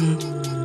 open.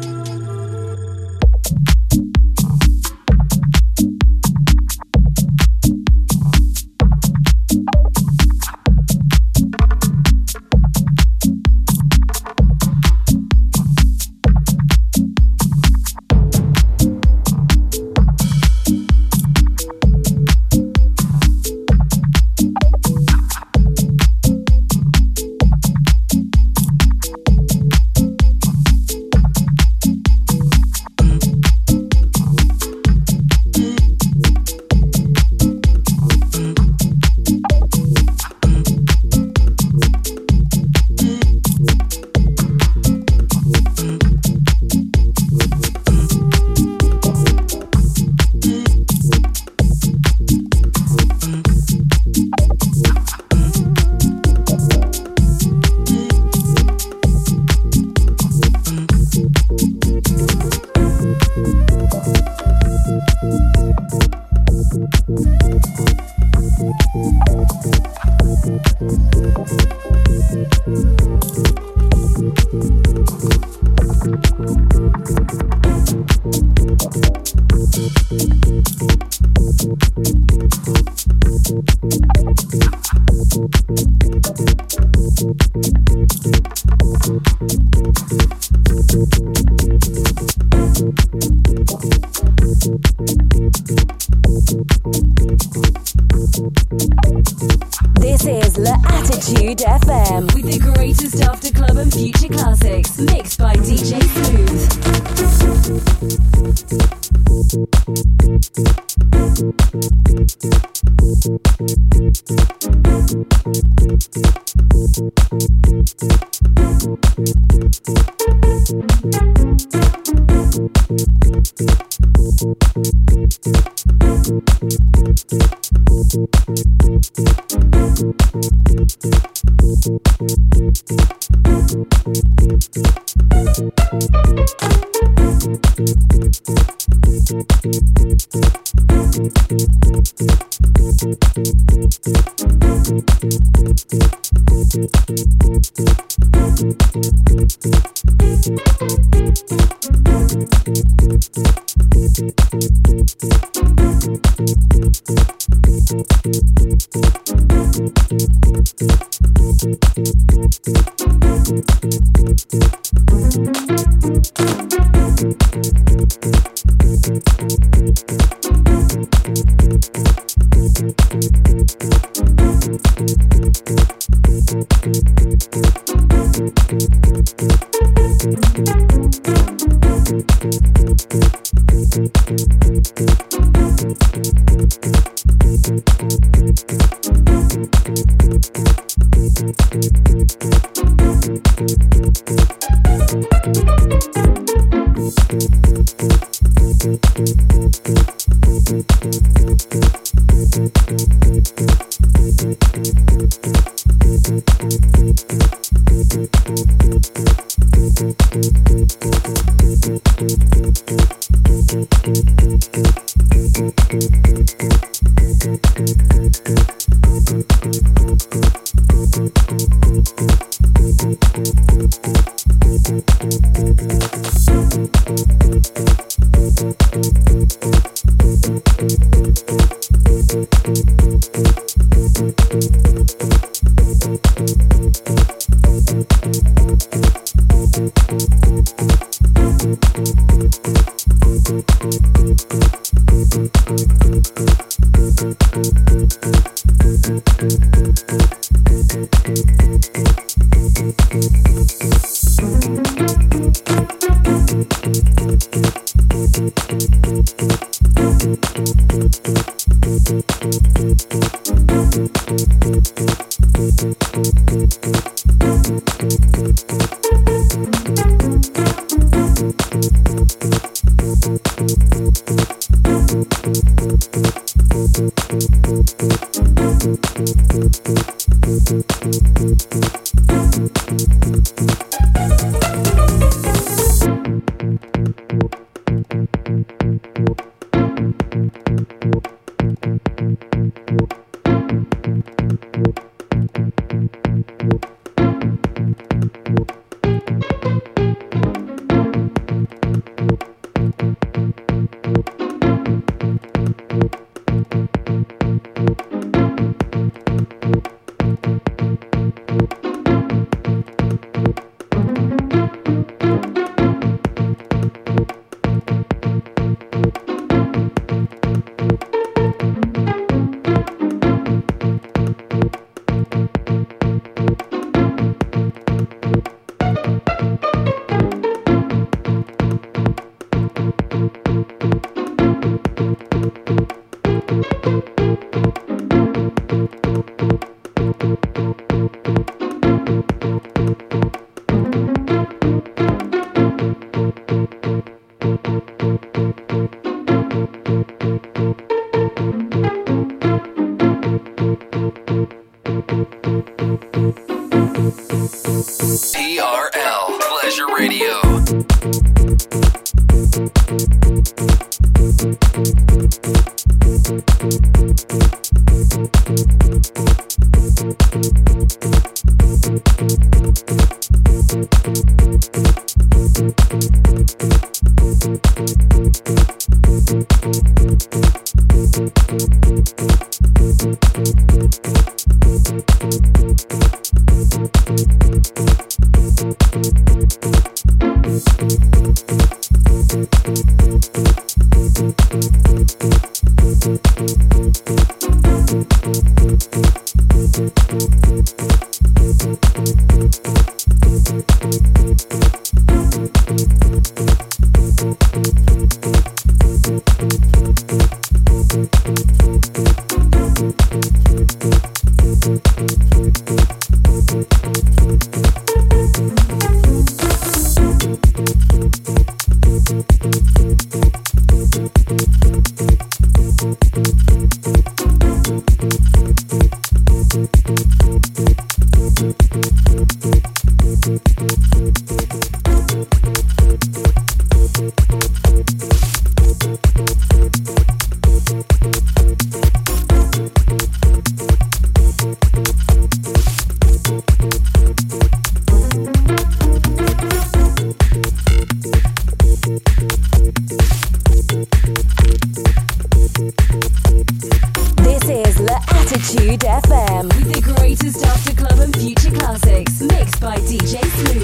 The greatest after club and Future Classics, mixed by DJ Smooth.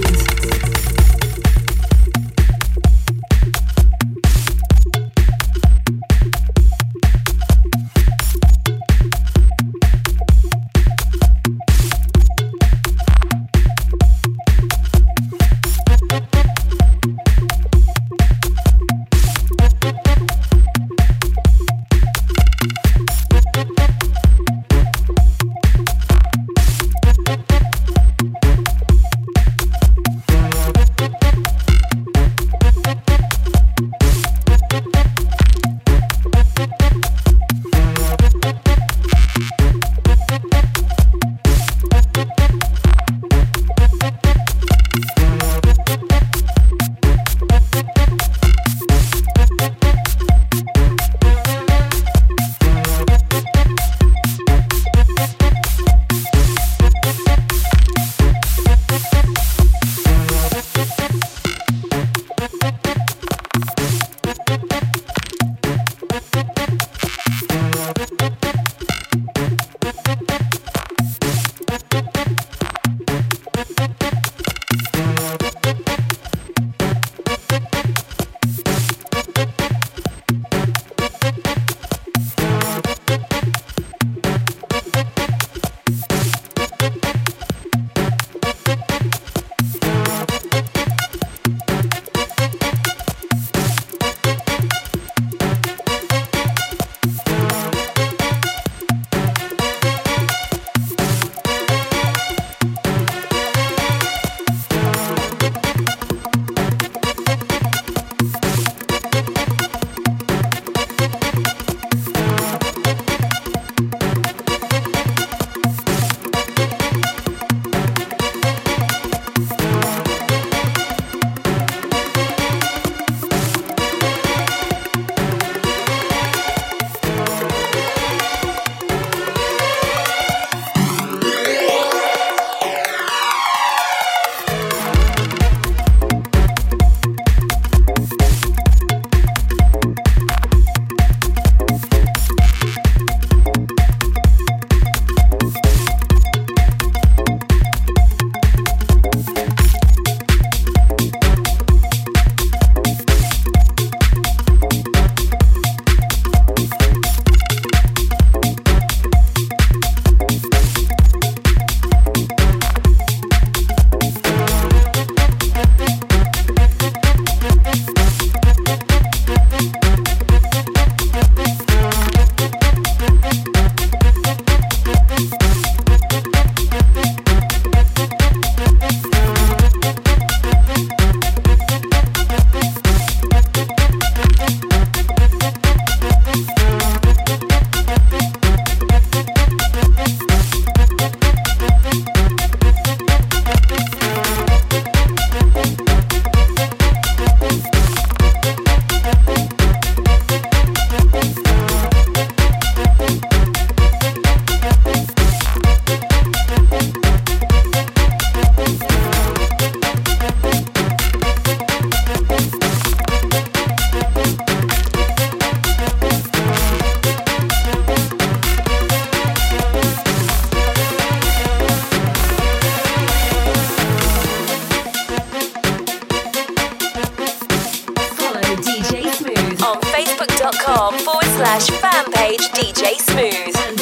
facebook.com forward slash fan page DJ Smooth.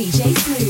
DJ Smooth.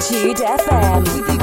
Attitude FM.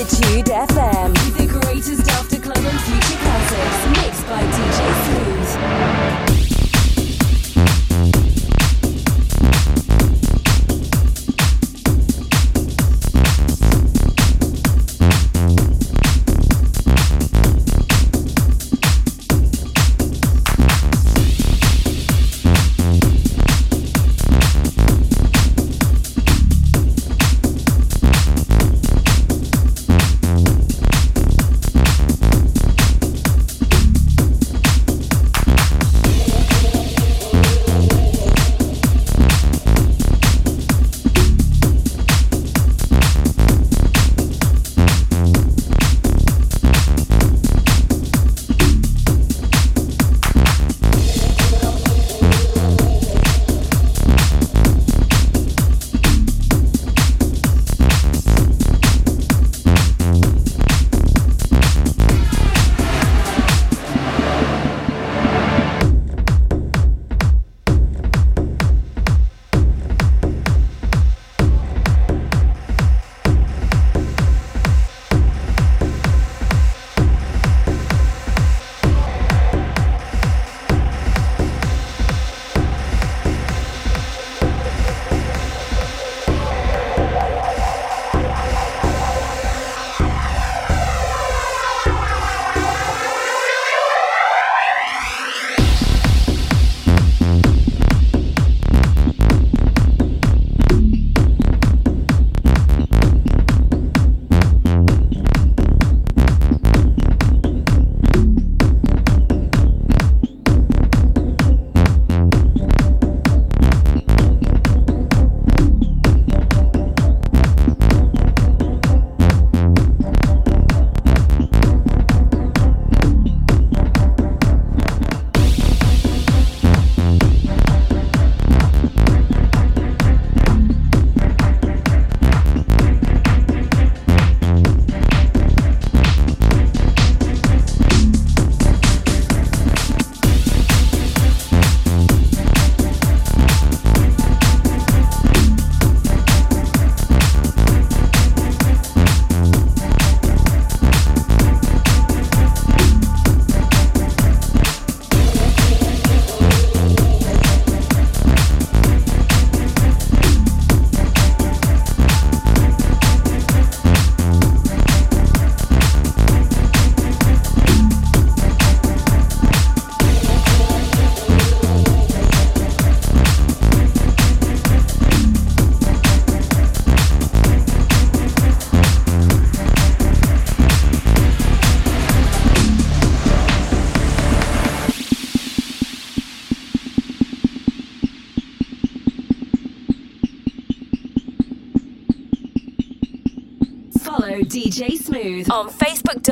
L'Attitude FM. The greatest after club and future classics.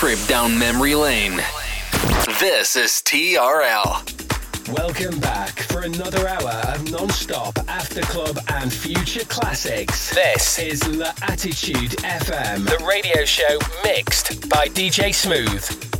trip down memory lane. This is TRL. Welcome back for another hour of non-stop after club and future classics. This is L'Attitude FM, the radio show mixed by DJ Smooth.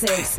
classics